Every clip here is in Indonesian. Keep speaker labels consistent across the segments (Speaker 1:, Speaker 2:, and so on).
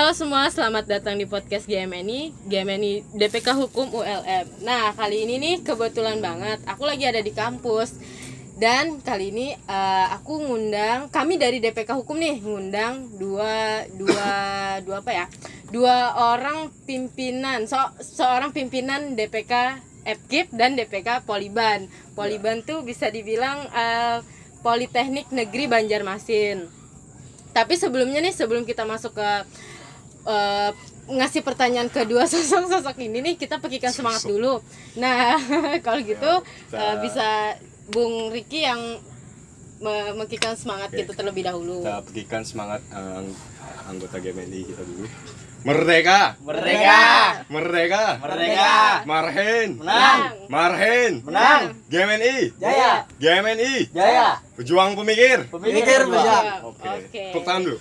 Speaker 1: Halo semua, selamat datang di podcast GMNI, GMNI DPK Hukum ULM. Nah, kali ini nih kebetulan banget, aku lagi ada di kampus dan kali ini eh, aku ngundang, kami dari DPK Hukum nih ngundang dua dua dua apa ya? Dua orang pimpinan, so, seorang pimpinan DPK FKIP dan DPK Poliban. Poliban tuh bisa dibilang eh, Politeknik Negeri Banjarmasin. Tapi sebelumnya nih, sebelum kita masuk ke eh, ngasih pertanyaan kedua sosok-sosok ini nih, kita pekikan semangat dulu. Nah, kalau gitu eh, bisa Bung Riki yang me- mekikan semangat
Speaker 2: Oke.
Speaker 1: kita terlebih dahulu.
Speaker 2: kita pegikan semangat ang- anggota GMNI kita dulu merdeka
Speaker 3: Merdeka.
Speaker 2: merdeka
Speaker 3: Merdeka.
Speaker 2: marhen
Speaker 3: Menang.
Speaker 2: marhen
Speaker 3: Menang.
Speaker 2: GMNI
Speaker 3: Jaya.
Speaker 2: GMNI
Speaker 3: Jaya.
Speaker 2: pejuang pemikir
Speaker 3: Pemikir
Speaker 1: Oke.
Speaker 3: bijak.
Speaker 2: oke
Speaker 1: Oke.
Speaker 2: tepuk tangan dulu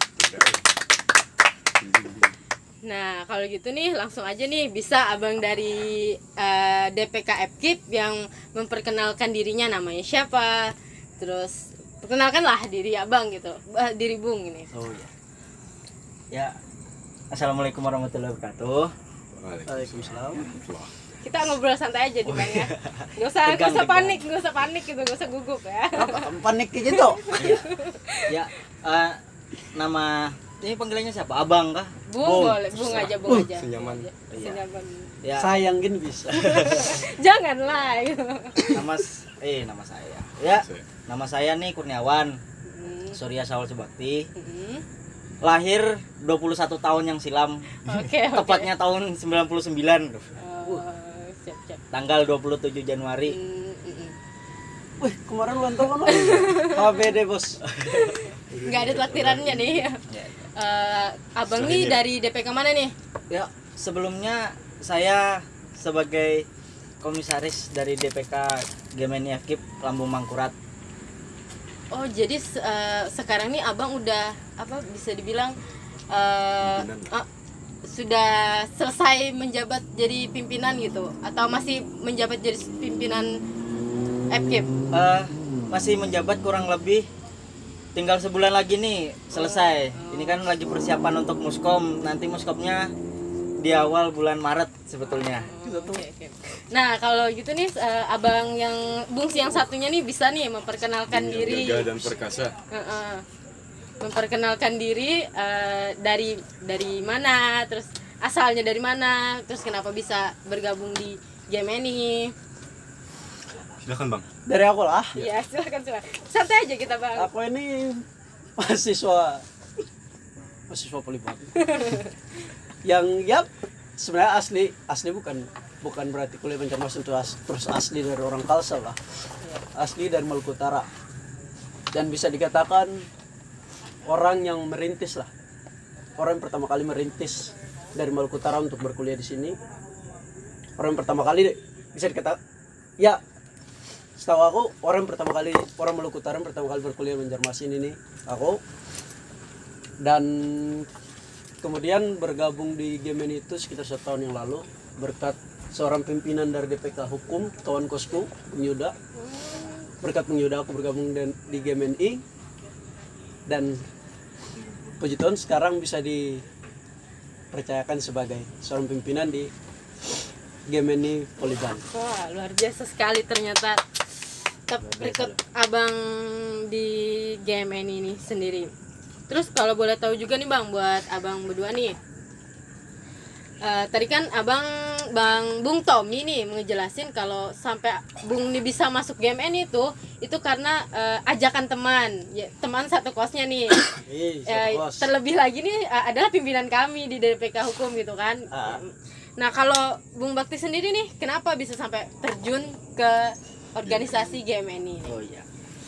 Speaker 1: Nah, kalau gitu nih langsung aja nih bisa Abang dari eh, DPK FKIP yang memperkenalkan dirinya namanya siapa. Terus perkenalkanlah diri Abang gitu. Eh, diri Bung ini.
Speaker 3: Oh ya. Ya. Assalamualaikum warahmatullahi wabarakatuh.
Speaker 2: Waalaikumsalam
Speaker 1: Kita ngobrol santai aja di Bang ya. Gak usah, gak
Speaker 3: Tegang,
Speaker 1: usah
Speaker 3: tegang.
Speaker 1: panik, gak usah panik gitu, gak usah gugup ya.
Speaker 4: panik gitu
Speaker 3: Ya. eh, nama ini panggilannya siapa? Abang kah?
Speaker 1: Bung, boleh, Bung aja, Bung aja.
Speaker 2: senyaman.
Speaker 1: Bung aja. Senyaman.
Speaker 3: Ya.
Speaker 4: sayang gini bisa
Speaker 1: Janganlah. gitu.
Speaker 3: Nama eh nama saya. Ya. Nama saya nih Kurniawan
Speaker 1: Hmm,
Speaker 3: Surya Saul Subakti.
Speaker 1: hmm.
Speaker 3: Lahir 21 tahun yang silam.
Speaker 1: Oke, oke.
Speaker 3: Tepatnya tahun 99.
Speaker 1: Oh, siap, siap.
Speaker 3: Tanggal 27 Januari.
Speaker 1: Hmm, hmm, hmm.
Speaker 4: wih kemarin ulang tahun lo HBD bos
Speaker 1: nggak ada traktirannya nih Eh, abang nih dari DPK mana nih?
Speaker 3: Ya, sebelumnya saya sebagai komisaris dari DPK Gemeni FKIP Lambung Mangkurat.
Speaker 1: oh jadi eh, sekarang nih abang udah apa bisa dibilang eh, ah, sudah selesai menjabat jadi pimpinan gitu? Atau masih menjabat jadi pimpinan FKIP
Speaker 3: Eh, masih menjabat kurang lebih tinggal sebulan lagi nih selesai. Ini kan lagi persiapan untuk muskom. Nanti muskomnya di awal bulan Maret sebetulnya.
Speaker 1: Nah kalau gitu nih eh, abang yang Bung yang satunya nih bisa nih memperkenalkan diri
Speaker 2: Gagah dan perkasa
Speaker 1: Heeh. memperkenalkan diri eh, dari dari mana terus asalnya dari mana terus kenapa bisa bergabung di Gemini
Speaker 2: silakan bang.
Speaker 4: Dari aku lah.
Speaker 1: Ya silakan silakan santai aja kita bang.
Speaker 4: Aku ini mahasiswa mahasiswa poliban yang ya sebenarnya asli asli bukan bukan berarti kuliah Banjarmasin itu as, terus asli dari orang Kalsel lah. Asli dari Maluku Utara dan bisa dikatakan orang yang merintis lah. Orang yang pertama kali merintis dari Maluku Utara untuk berkuliah di sini. Orang yang pertama kali bisa dikatakan ya setahu aku orang pertama kali orang Maluku Utara pertama kali berkuliah di Banjarmasin ini aku. Dan kemudian bergabung di Gemen itu sekitar satu tahun yang lalu berkat seorang pimpinan dari DPK Hukum kawan kosku Bung Yuda berkat Bung Yuda aku bergabung dan di GMNI dan puji Tuhan sekarang bisa dipercayakan sebagai seorang pimpinan di GMNI Poliban.
Speaker 1: Wah luar biasa sekali ternyata ikut abang di GMN ini sendiri terus kalau boleh tahu juga nih bang buat abang berdua nih Eh, tadi kan abang bang Bung Tommy nih ngejelasin kalau sampai Bung nih bisa masuk GMN itu itu karena eh, ajakan teman ya, teman satu kosnya nih
Speaker 4: Ih,
Speaker 1: Eh,
Speaker 4: kos.
Speaker 1: terlebih lagi nih eh, adalah pimpinan kami di DPK Hukum gitu kan.
Speaker 4: Ah.
Speaker 1: Nah kalau Bung Bakti sendiri nih, kenapa bisa sampai terjun ke organisasi GMN ini
Speaker 3: Oh iya.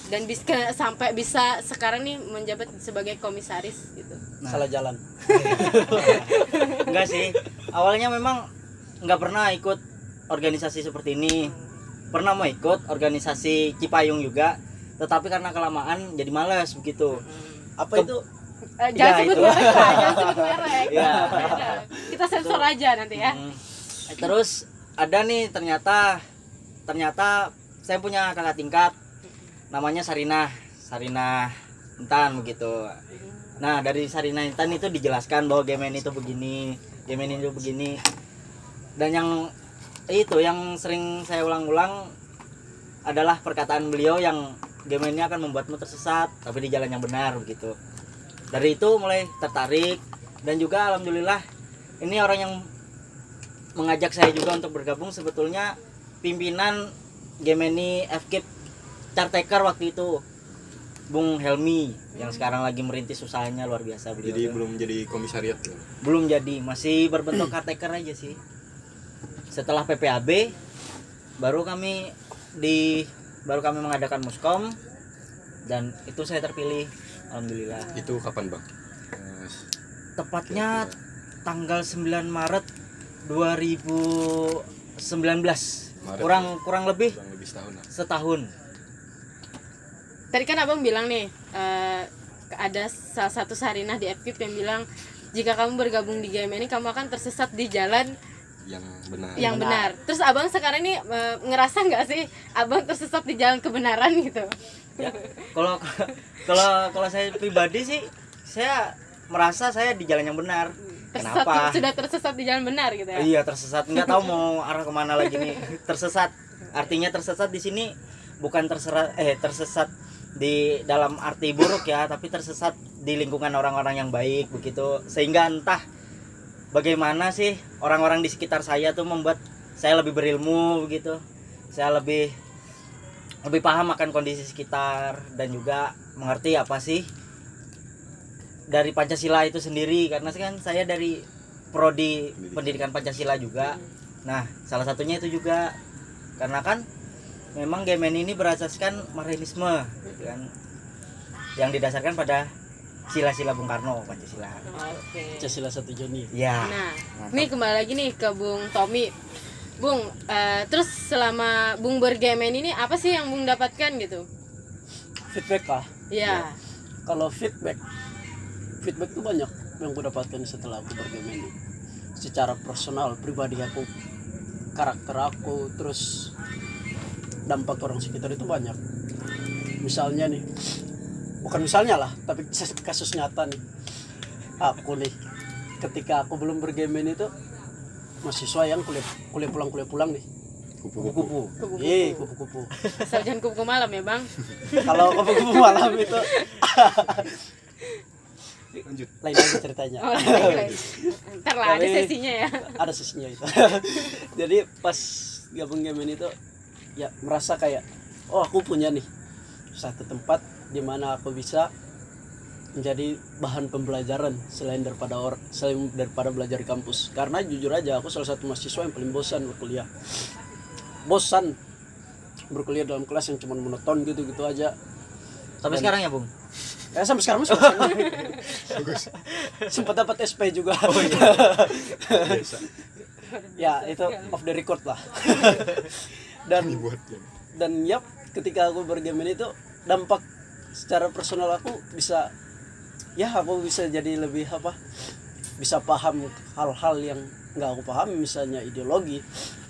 Speaker 1: dan bis ke- sampai bisa sekarang nih menjabat sebagai komisaris gitu.
Speaker 4: salah jalan
Speaker 3: Enggak sih. Awalnya memang nggak pernah ikut organisasi seperti ini. Pernah mau ikut organisasi Cipayung juga, tetapi karena kelamaan jadi malas begitu.
Speaker 4: apa
Speaker 3: Ke-
Speaker 4: itu
Speaker 1: Eh, jangan
Speaker 3: Ya,
Speaker 1: sebut
Speaker 3: itu.
Speaker 1: merek, jangan sebut merek.
Speaker 3: Ya.
Speaker 1: Kita sensor aja nanti ya.
Speaker 3: Mm. Terus ada nih ternyata ternyata saya punya kakak tingkat namanya Sarina Sarina Entan begitu Nah dari Sarina Intan itu dijelaskan bahwa Gemen itu begini, Gemen itu begini. Dan yang itu yang sering saya ulang-ulang adalah perkataan beliau yang Gemen ini akan membuatmu tersesat tapi di jalan yang benar begitu. Dari itu mulai tertarik dan juga alhamdulillah ini orang yang mengajak saya juga untuk bergabung sebetulnya pimpinan Gemini FKIP Cartaker waktu itu Bung Helmi yang sekarang lagi merintis usahanya luar biasa beliau.
Speaker 2: Jadi
Speaker 3: tuh.
Speaker 2: belum jadi komisariat ya.
Speaker 3: belum jadi, masih berbentuk caretaker aja sih. Setelah PPAB baru kami di baru kami mengadakan muskom dan itu saya terpilih alhamdulillah.
Speaker 2: Itu kapan bang? Eh,
Speaker 3: Tepatnya tanggal 9 Maret 2019.
Speaker 2: Maret.
Speaker 3: Kurang kurang lebih
Speaker 2: kurang lebih setahun lah.
Speaker 3: setahun.
Speaker 1: Tadi kan abang bilang nih eh, ada salah satu Sarinah di FKIP yang bilang jika kamu bergabung di game ini kamu akan tersesat di jalan
Speaker 2: Yang benar.
Speaker 1: yang benar. Terus abang sekarang ini eh, ngerasa nggak sih abang tersesat di jalan kebenaran gitu?
Speaker 3: Ya, kalau kalau kalau saya pribadi sih saya merasa saya di jalan yang benar.
Speaker 1: Tersesat
Speaker 3: Kenapa?
Speaker 1: sudah tersesat di jalan benar gitu ya?
Speaker 3: Iya tersesat. Nggak tahu mau arah ke mana lagi nih. Tersesat. Artinya tersesat di sini bukan terserat eh tersesat di dalam arti buruk ya tapi tersesat di lingkungan orang-orang yang baik begitu. Sehingga entah bagaimana sih orang-orang di sekitar saya tuh membuat saya lebih berilmu begitu. Saya lebih lebih paham akan kondisi sekitar dan juga mengerti apa sih dari Pancasila itu sendiri karena kan saya dari prodi pendidikan Pancasila juga. Nah, salah satunya itu juga karena kan memang Gemen ini berasaskan Marxisme gitu kan. Yang didasarkan pada sila-sila Bung Karno Pancasila.
Speaker 1: Oke.
Speaker 4: Pancasila satu Joni
Speaker 3: Ya.
Speaker 1: Nah,
Speaker 3: mantap.
Speaker 1: nih kembali lagi nih ke Bung Tommy. Bung, eh, terus selama Bung bergamen ini apa sih yang Bung dapatkan gitu?
Speaker 4: feedback lah
Speaker 1: Ya.
Speaker 4: kalau feedback feedback tuh banyak yang gue dapatkan setelah aku bergame ini. Secara personal pribadi aku karakter aku terus dampak orang sekitar itu banyak. Misalnya nih bukan misalnya lah tapi kasus- nyata nih. Aku nih ketika aku belum bergame itu mahasiswa yang kuliah kuliah pulang kuliah pulang nih. Kupu-kupu.
Speaker 1: Kupu-kupu.
Speaker 4: iya kupu-kupu.
Speaker 1: Sarjan kupu malam ya, Bang?
Speaker 4: kalau kupu-kupu malam itu
Speaker 2: Lanjut.
Speaker 4: lain lagi ceritanya
Speaker 1: Oh. Ntar lah ada
Speaker 4: Tapi-
Speaker 1: sesinya ya.
Speaker 4: ada sisinya itu jadi pas gabung game itu ya merasa kayak oh aku punya nih satu tempat di mana aku bisa menjadi bahan pembelajaran selain daripada or selain daripada belajar di kampus karena jujur aja aku salah satu mahasiswa yang paling bosan berkuliah bosan berkuliah dalam kelas yang cuma monoton gitu gitu aja
Speaker 3: Sampai sekarang ya, Bung?
Speaker 4: Ya sampai sekarang masih bosan sempat dapat SP juga.
Speaker 2: Biasa.
Speaker 4: ya itu off the record lah. Dan dan yap ketika aku bergame itu dampak secara personal aku bisa ya aku bisa jadi lebih apa bisa paham hal-hal yang nggak aku pahami misalnya ideologi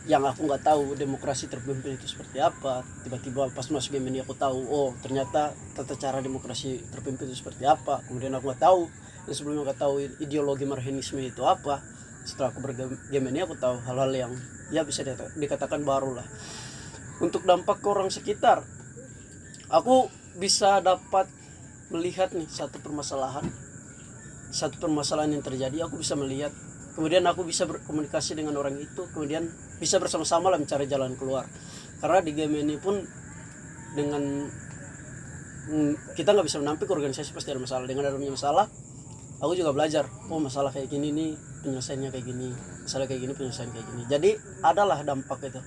Speaker 4: yang aku nggak tahu demokrasi terpimpin itu seperti apa. Tiba-tiba pas masuk game ini aku tahu oh ternyata tata cara demokrasi terpimpin itu seperti apa. Kemudian aku nggak tahu dan sebelumnya nggak tahu ideologi marxisme itu apa. Setelah aku bergame ini aku tahu hal-hal yang ya bisa dikata- dikatakan baru lah. Untuk dampak ke orang sekitar aku bisa dapat melihat nih satu permasalahan. Satu permasalahan yang terjadi aku bisa melihat kemudian aku bisa berkomunikasi dengan orang itu kemudian bisa bersama-sama lah mencari jalan keluar. Karena di game ini pun dengan mm, kita nggak bisa menampik organisasi pasti ada masalah. Dengan adanya masalah aku juga belajar oh masalah kayak gini nih penyelesaiannya kayak gini masalah kayak gini penyelesaian kayak gini. Jadi adalah dampak itu.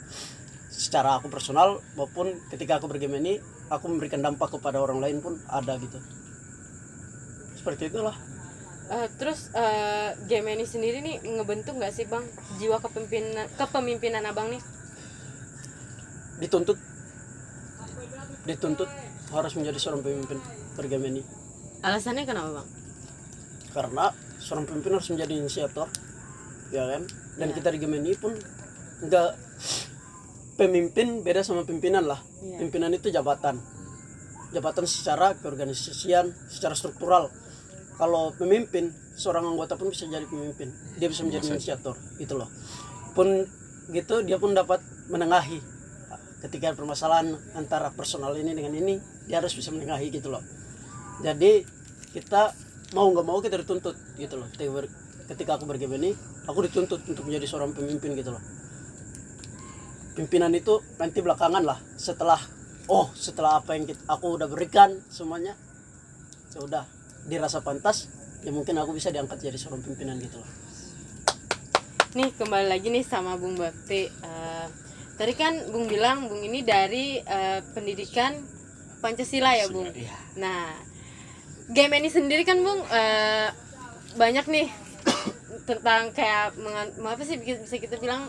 Speaker 4: Secara aku personal maupun ketika aku bergame ini aku memberikan dampak kepada orang lain pun ada gitu. Seperti itulah
Speaker 1: Eh, terus eh, game ini sendiri nih ngebentuk nggak sih bang? Jiwa kepemimpinan kepemimpinan abang nih?
Speaker 4: Dituntut. Dituntut harus menjadi seorang pemimpin bergame ini.
Speaker 1: Alasannya kenapa bang?
Speaker 4: Karena seorang pemimpin harus menjadi inisiator ya kan? Dan kita di game ini pun enggak pemimpin beda sama pimpinan lah.
Speaker 1: Iya.
Speaker 4: pimpinan itu jabatan. Jabatan secara keorganisasian secara struktural kalau pemimpin seorang anggota pun bisa jadi pemimpin. Dia bisa menjadi inisiator gitu loh. Pun gitu dia pun dapat menengahi. Ketika permasalahan antara personal ini dengan ini dia harus bisa menengahi gitu loh. Jadi kita mau nggak mau kita dituntut gitu loh. Ketika, aku bergame ini aku dituntut untuk menjadi seorang pemimpin gitu loh. Pimpinan itu nanti belakangan lah setelah oh setelah apa yang kita, aku udah berikan semuanya sudah dirasa pantas ya mungkin aku bisa diangkat jadi seorang pimpinan gitu loh.
Speaker 1: Nih kembali lagi nih sama Bung Bakti. Eh, tadi kan Bung bilang Bung ini dari eh, pendidikan Pancasila ya Bung?
Speaker 4: Iya.
Speaker 1: nah game ini sendiri kan Bung eh, banyak nih tentang kayak mengan- apa sih bisa kita bilang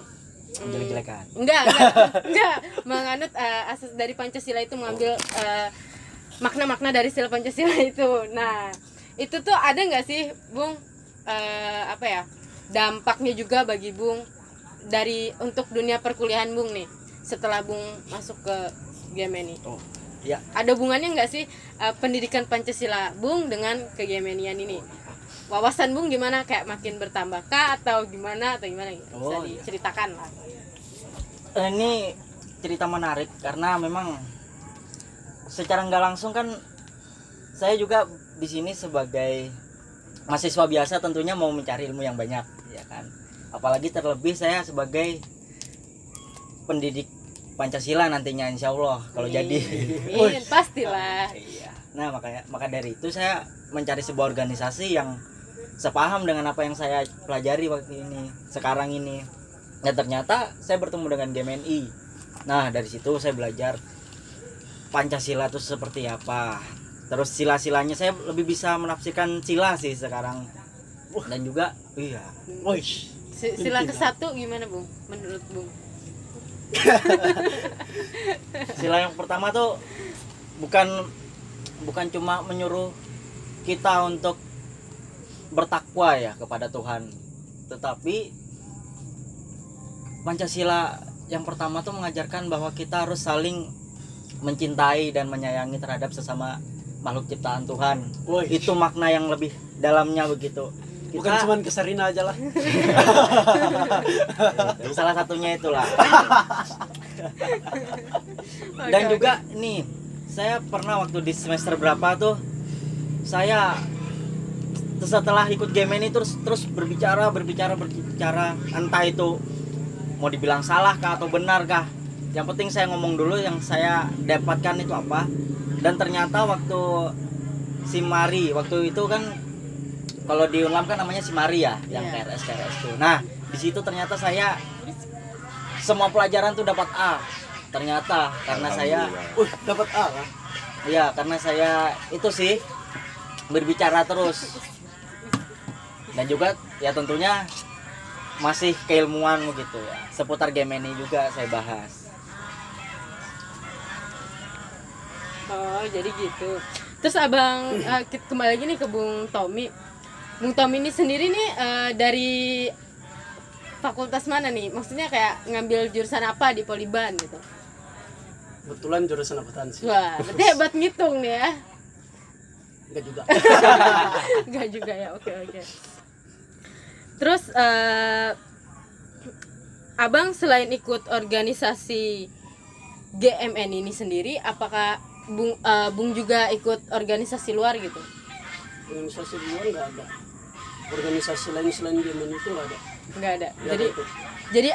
Speaker 1: hmm,
Speaker 3: jelek-jelekan
Speaker 1: enggak enggak enggak. Menganut eh, asas dari Pancasila itu mengambil eh, makna-makna dari sila Pancasila itu. Nah itu tuh ada nggak sih Bung? Eh, apa ya? Dampaknya juga bagi Bung dari untuk dunia perkuliahan Bung nih setelah Bung masuk ke game ini
Speaker 3: oh ya
Speaker 1: ada hubungannya nggak sih eh, pendidikan Pancasila Bung dengan kegemenian ini? Wawasan Bung gimana? Kayak makin bertambah kah atau gimana atau gimana? Bisa
Speaker 3: Oh, iya.
Speaker 1: diceritakan lah.
Speaker 3: Eh, ini cerita menarik karena memang secara nggak langsung kan saya juga di sini sebagai mahasiswa biasa tentunya mau mencari ilmu yang banyak ya kan? Apalagi terlebih saya sebagai pendidik Pancasila nantinya insya Allah kalau jadi.
Speaker 1: Pastilah.
Speaker 3: iya. Nah makanya maka dari itu saya mencari sebuah organisasi yang sepaham dengan apa yang saya pelajari waktu ini sekarang ini. Ya ternyata saya bertemu dengan GMNI nah dari situ saya belajar Pancasila itu seperti apa? Terus sila-silanya saya lebih bisa menafsirkan sila sih sekarang. Dan juga iya.
Speaker 1: Sila ke satu gimana Bung? Menurut Bung?
Speaker 3: sila yang pertama tuh bukan bukan cuma menyuruh kita untuk bertakwa ya kepada Tuhan. Tetapi Pancasila yang pertama tuh mengajarkan bahwa kita harus saling mencintai dan menyayangi terhadap sesama makhluk ciptaan Tuhan.
Speaker 4: Woi.
Speaker 3: itu makna yang lebih dalamnya begitu.
Speaker 4: Bukan
Speaker 3: Kita-
Speaker 4: cuman kesarina aja lah.
Speaker 3: Salah satunya itulah. Dan juga nih saya pernah waktu di semester berapa tuh saya setelah ikut game ini terus terus berbicara berbicara berbicara entah itu mau dibilang salah kah atau benar kah yang penting saya ngomong dulu yang saya dapatkan itu apa dan ternyata waktu si Mari waktu itu kan kalau di Unlam kan namanya si Mari ya yang
Speaker 1: Iya.
Speaker 3: KRS KRS tuh nah di situ ternyata saya semua pelajaran tuh dapat A ternyata karena saya
Speaker 4: uh dapat A lah
Speaker 3: Iya, karena saya itu sih berbicara terus. Dan juga ya tentunya masih keilmuan gitu ya. Seputar game ini juga saya bahas.
Speaker 1: Oh, jadi gitu. Terus Abang kita kembali lagi nih ke Bung Tommy. Bung Tommy ini sendiri nih eh, dari fakultas mana nih? Maksudnya kayak ngambil jurusan apa di Poliban gitu.
Speaker 4: kebetulan jurusan akuntansi
Speaker 1: Wah, berarti hebat ngitung nih ya.
Speaker 4: enggak juga
Speaker 1: Enggak juga ya. Oke, oke. Terus eh, Abang selain ikut organisasi GMN ini sendiri, apakah Bung eh, Bung juga ikut organisasi luar gitu?
Speaker 4: organisasi luar nggak ada. Organisasi lain selain Yemen itu nggak ada.
Speaker 1: Enggak ada.
Speaker 4: Nggak
Speaker 1: Jadi
Speaker 4: ada
Speaker 1: jadi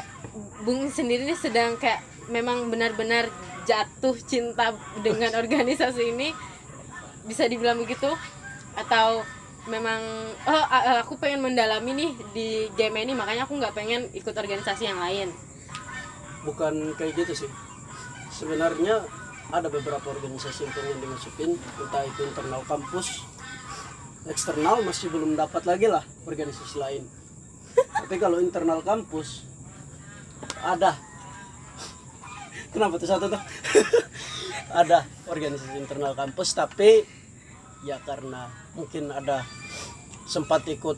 Speaker 1: Bung sendiri ini sedang kayak memang benar-benar jatuh cinta dengan organisasi ini bisa dibilang begitu? Atau memang oh aku pengen mendalami nih di game ini makanya aku nggak pengen ikut organisasi yang lain.
Speaker 4: Bukan kayak gitu sih. Sebenarnya ada beberapa organisasi yang pengen dimasukin entah itu internal kampus eksternal masih belum dapat lagi lah organisasi lain. Tapi kalau internal kampus ada. Kenapa tuh satu tuh? Ada organisasi internal kampus tapi ya karena mungkin ada sempat ikut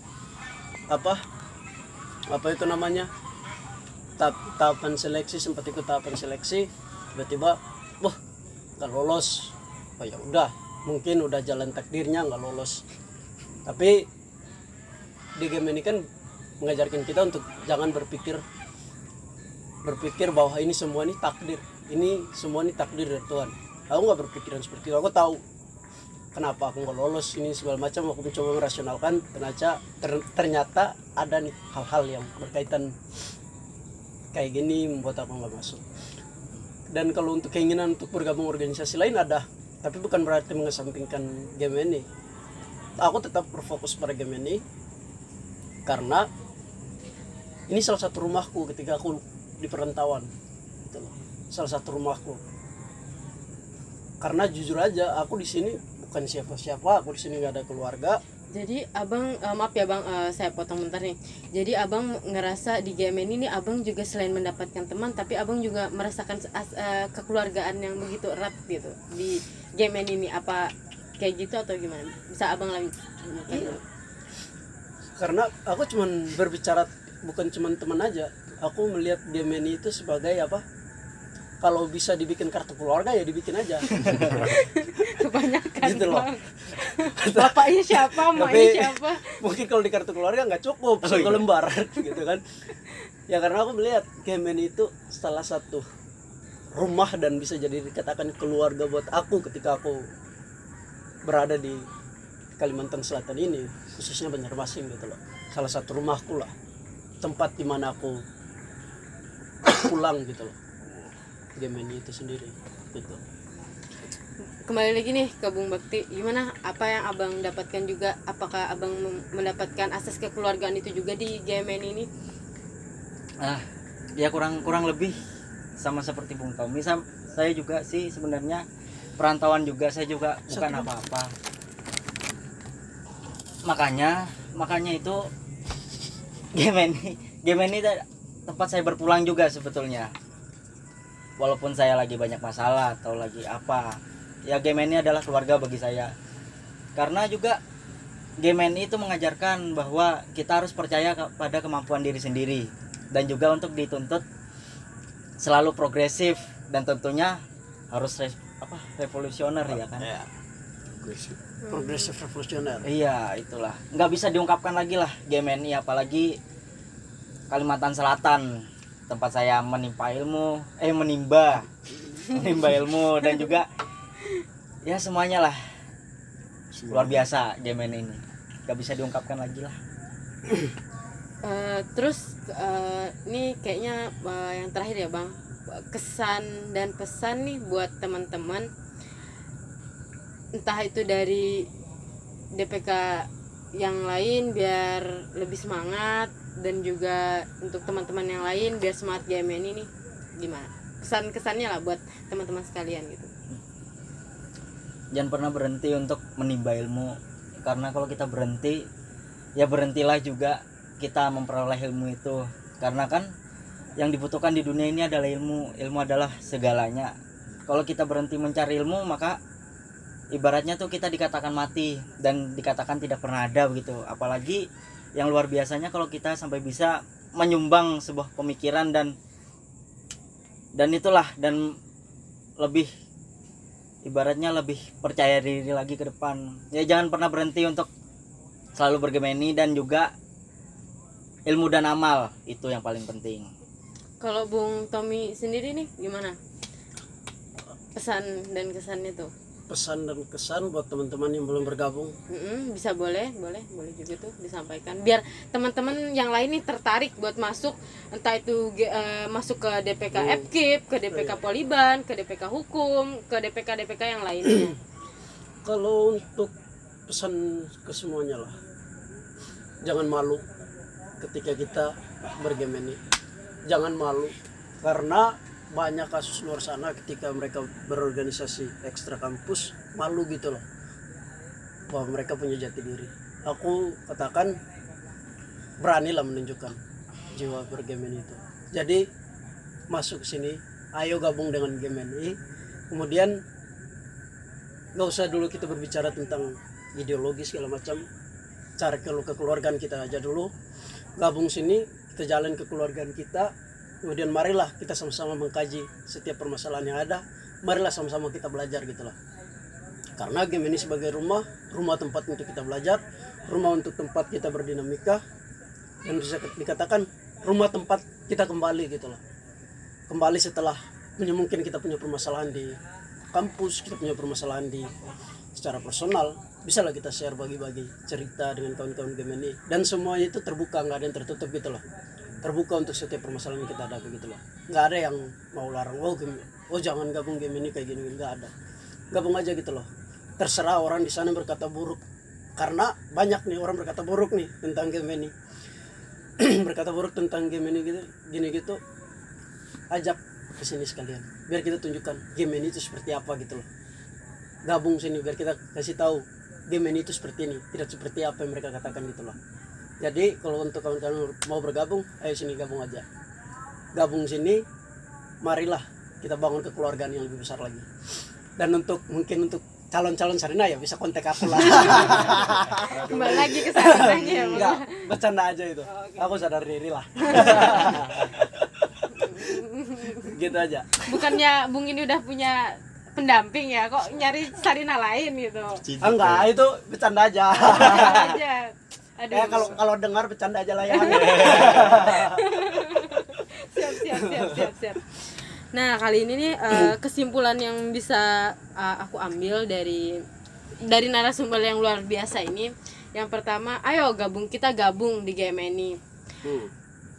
Speaker 4: apa apa itu namanya tahap tahapan seleksi sempat ikut tahapan seleksi tiba-tiba wah nggak lolos. Oh ya udah mungkin udah jalan takdirnya nggak lolos. Tapi di game ini kan mengajarkan kita untuk jangan berpikir berpikir bahwa ini semua ini takdir. Ini semua ini takdir dari Tuhan. Aku nggak berpikiran seperti itu. Aku tahu kenapa aku nggak lolos ini segala macam. Aku mencoba merasionalkan ternyata ter- ternyata ada nih hal-hal yang berkaitan kayak gini membuat aku nggak masuk dan kalau untuk keinginan untuk bergabung organisasi lain ada tapi bukan berarti mengesampingkan game ini. Aku tetap berfokus pada game ini karena ini salah satu rumahku ketika aku di perantauan gitu loh. salah satu rumahku. Karena jujur aja aku di sini bukan siapa-siapa aku di sini nggak ada keluarga
Speaker 1: Jadi abang eh, maaf ya bang eh, saya potong bentar nih. Jadi abang ngerasa di game ini nih abang juga selain mendapatkan teman tapi abang juga merasakan as- eh, kekeluargaan yang begitu erat gitu di game ini apa kayak gitu atau gimana? Bisa abang lagi?
Speaker 4: Iya. karena aku cuman berbicara bukan cuman teman aja aku melihat game ini itu sebagai apa kalau bisa dibikin kartu keluarga ya dibikin aja
Speaker 1: Kebanyakan
Speaker 4: Gitu loh.
Speaker 1: Bapaknya siapa? Mamanya siapa?
Speaker 4: mungkin kalau di kartu keluarga nggak cukup satu lembar gitu kan ya karena aku melihat game ini itu salah satu rumah dan bisa jadi dikatakan keluarga buat aku ketika aku berada di Kalimantan Selatan ini khususnya Banjarmasin gitu loh salah satu rumahku lah tempat di mana aku pulang gitu loh game ini itu sendiri gitu
Speaker 1: Kembali lagi nih ke Bung Bakti, gimana? Apa yang abang dapatkan juga? Apakah abang mendapatkan asas kekeluargaan itu juga di game ini?
Speaker 3: ah ya kurang kurang lebih sama seperti Bung Tommy. Sam- saya juga sih sebenarnya perantauan juga saya juga bukan apa-apa. Makanya makanya itu game ini game ini te- tempat saya berpulang juga sebetulnya. Walaupun saya lagi banyak masalah atau lagi apa ya game ini adalah keluarga bagi saya. Karena juga game ini itu mengajarkan bahwa kita harus percaya pada kemampuan diri sendiri dan juga untuk dituntut selalu progresif dan tentunya harus res- apa revolusioner ya kan?
Speaker 2: Agresif.
Speaker 4: progresif revolusioner.
Speaker 3: Iya itulah. Nggak bisa diungkapkan lagi lah game ini apalagi Kalimantan Selatan. Tempat saya menimpa ilmu eh menimba. Menimba ilmu dan juga ya semuanya lah. Luar biasa game ini. Nggak bisa diungkapkan lagi lah.
Speaker 1: Eh, terus eh, ini kayaknya eh, yang terakhir ya bang, kesan dan pesan nih buat teman-teman, entah itu dari DPK yang lain biar lebih semangat dan juga untuk teman-teman yang lain biar semangat GMN ini gimana? Kesan kesannya lah buat teman-teman sekalian gitu.
Speaker 3: Jangan pernah berhenti untuk menimba ilmu. Karena kalau kita berhenti ya berhentilah juga kita memperoleh ilmu itu. Karena kan yang dibutuhkan di dunia ini adalah ilmu. Ilmu adalah segalanya. Kalau kita berhenti mencari ilmu maka ibaratnya tuh kita dikatakan mati dan dikatakan tidak pernah ada begitu. Apalagi yang luar biasanya kalau kita sampai bisa menyumbang sebuah pemikiran dan dan itulah dan lebih ibaratnya lebih percaya diri lagi ke depan ya jangan pernah berhenti untuk selalu bergemeni dan juga ilmu dan amal itu yang paling penting
Speaker 1: Kalau Bung Tommy sendiri nih gimana? Pesan dan kesannya tuh.
Speaker 4: Pesan dan kesan buat teman-teman yang belum bergabung?
Speaker 1: Mm-mm, bisa boleh boleh boleh juga tuh disampaikan. Biar teman-teman yang lain nih tertarik buat masuk entah itu eh, masuk ke DPK
Speaker 4: Hmm.
Speaker 1: FKIP ke DPK Poliban ke DPK Hukum ke DPK DPK yang lainnya.
Speaker 4: Kalau untuk pesan ke semuanya lah. Jangan malu ketika kita bergemeni. Jangan malu karena banyak kasus luar sana ketika mereka berorganisasi ekstra kampus malu gitu loh. Bahwa mereka punya jati diri. Aku katakan beranilah menunjukkan jiwa bergemeni itu. Jadi masuk ke sini ayo gabung dengan Gemeni kemudian nggak usah dulu kita berbicara tentang ideologi segala macam. Cari ke kekeluargaan kita aja dulu. Gabung sini kita jalan kekeluargaan kita kemudian marilah kita sama-sama mengkaji setiap permasalahan yang ada. Marilah sama-sama kita belajar gitu loh karena game ini sebagai rumah rumah tempat untuk kita belajar rumah untuk tempat kita berdinamika dan bisa dikatakan rumah tempat kita kembali gitu loh kembali setelah mungkin kita punya permasalahan di kampus kita punya permasalahan di secara personal bisa lah kita share bagi-bagi cerita dengan kawan-kawan Gemini dan semuanya itu terbuka nggak ada yang tertutup gitu loh terbuka untuk setiap permasalahan yang kita hadapi gitu loh. Nggak ada yang mau larang oh Gem- oh jangan gabung Gemini kayak gini nggak ada. Gabung aja gitu loh. Terserah orang di sana berkata buruk. Karena banyak nih orang berkata buruk nih tentang Gemini berkata buruk tentang Gemini gitu gini gitu. Ajak ke sini sekalian biar kita tunjukkan Gemini itu seperti apa gitu loh. Gabung sini biar kita kasih tahu Gemini itu seperti ini tidak seperti apa yang mereka katakan gitu loh jadi kalau untuk kawan-kawan mau bergabung ayo sini gabung aja. Gabung sini marilah kita bangun kekeluargaan yang lebih besar lagi. Dan untuk mungkin untuk calon-calon sarina ya bisa kontak aku lah.
Speaker 1: Kembali lagi ke sarinanya ya
Speaker 4: enggak bercanda aja itu. Aku sadar diri lah. Gitu aja.
Speaker 1: Bukannya Bung ini udah punya pendamping ya kok nyari sarina lain gitu?
Speaker 2: Cinta.
Speaker 4: Ah, enggak itu bercanda aja.
Speaker 1: Aja aduh.
Speaker 4: Ya kalau kalau dengar bercanda aja lah ya.
Speaker 1: Siap siap siap siap siap. Nah kali ini nih eh, kesimpulan yang bisa eh, aku ambil dari dari narasumber yang luar biasa ini. Yang pertama ayo gabung kita gabung di GMNI
Speaker 4: Hmm.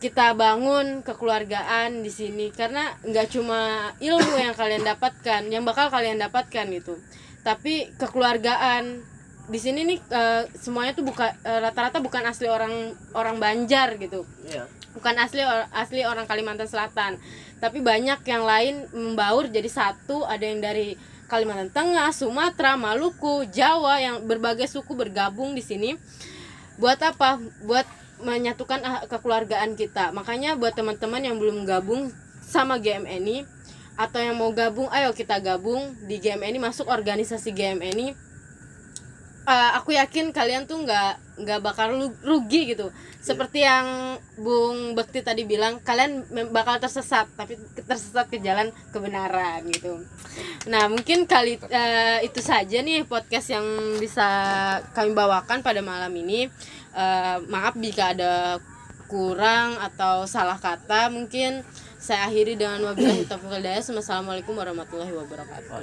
Speaker 1: kita bangun kekeluargaan di sini karena nggak cuma ilmu yang kalian dapatkan yang bakal kalian dapatkan gitu. Tapi kekeluargaan di sini nih eh, semuanya tuh bukan eh, rata-rata bukan asli orang orang Banjar gitu.
Speaker 4: Iya.
Speaker 1: bukan asli or- asli orang Kalimantan Selatan. Tapi banyak yang lain membaur jadi satu. Ada yang dari Kalimantan Tengah Sumatera Maluku Jawa yang berbagai suku bergabung di sini. Buat apa? Buat menyatukan ah, kekeluargaan kita. Makanya buat teman-teman yang belum gabung sama GMNI atau yang mau gabung ayo kita gabung di GMNI masuk organisasi GMNI Eh, aku yakin kalian tuh nggak nggak bakal rugi gitu. Seperti yang Bung Bekti tadi bilang kalian bakal tersesat tapi tersesat ke jalan kebenaran gitu. Nah mungkin kali eh, itu saja nih podcast yang bisa kami bawakan pada malam ini. Eh, maaf jika ada kurang atau salah kata mungkin saya akhiri dengan wabillahi taufiq. Wassalamualaikum warahmatullahi wabarakatuh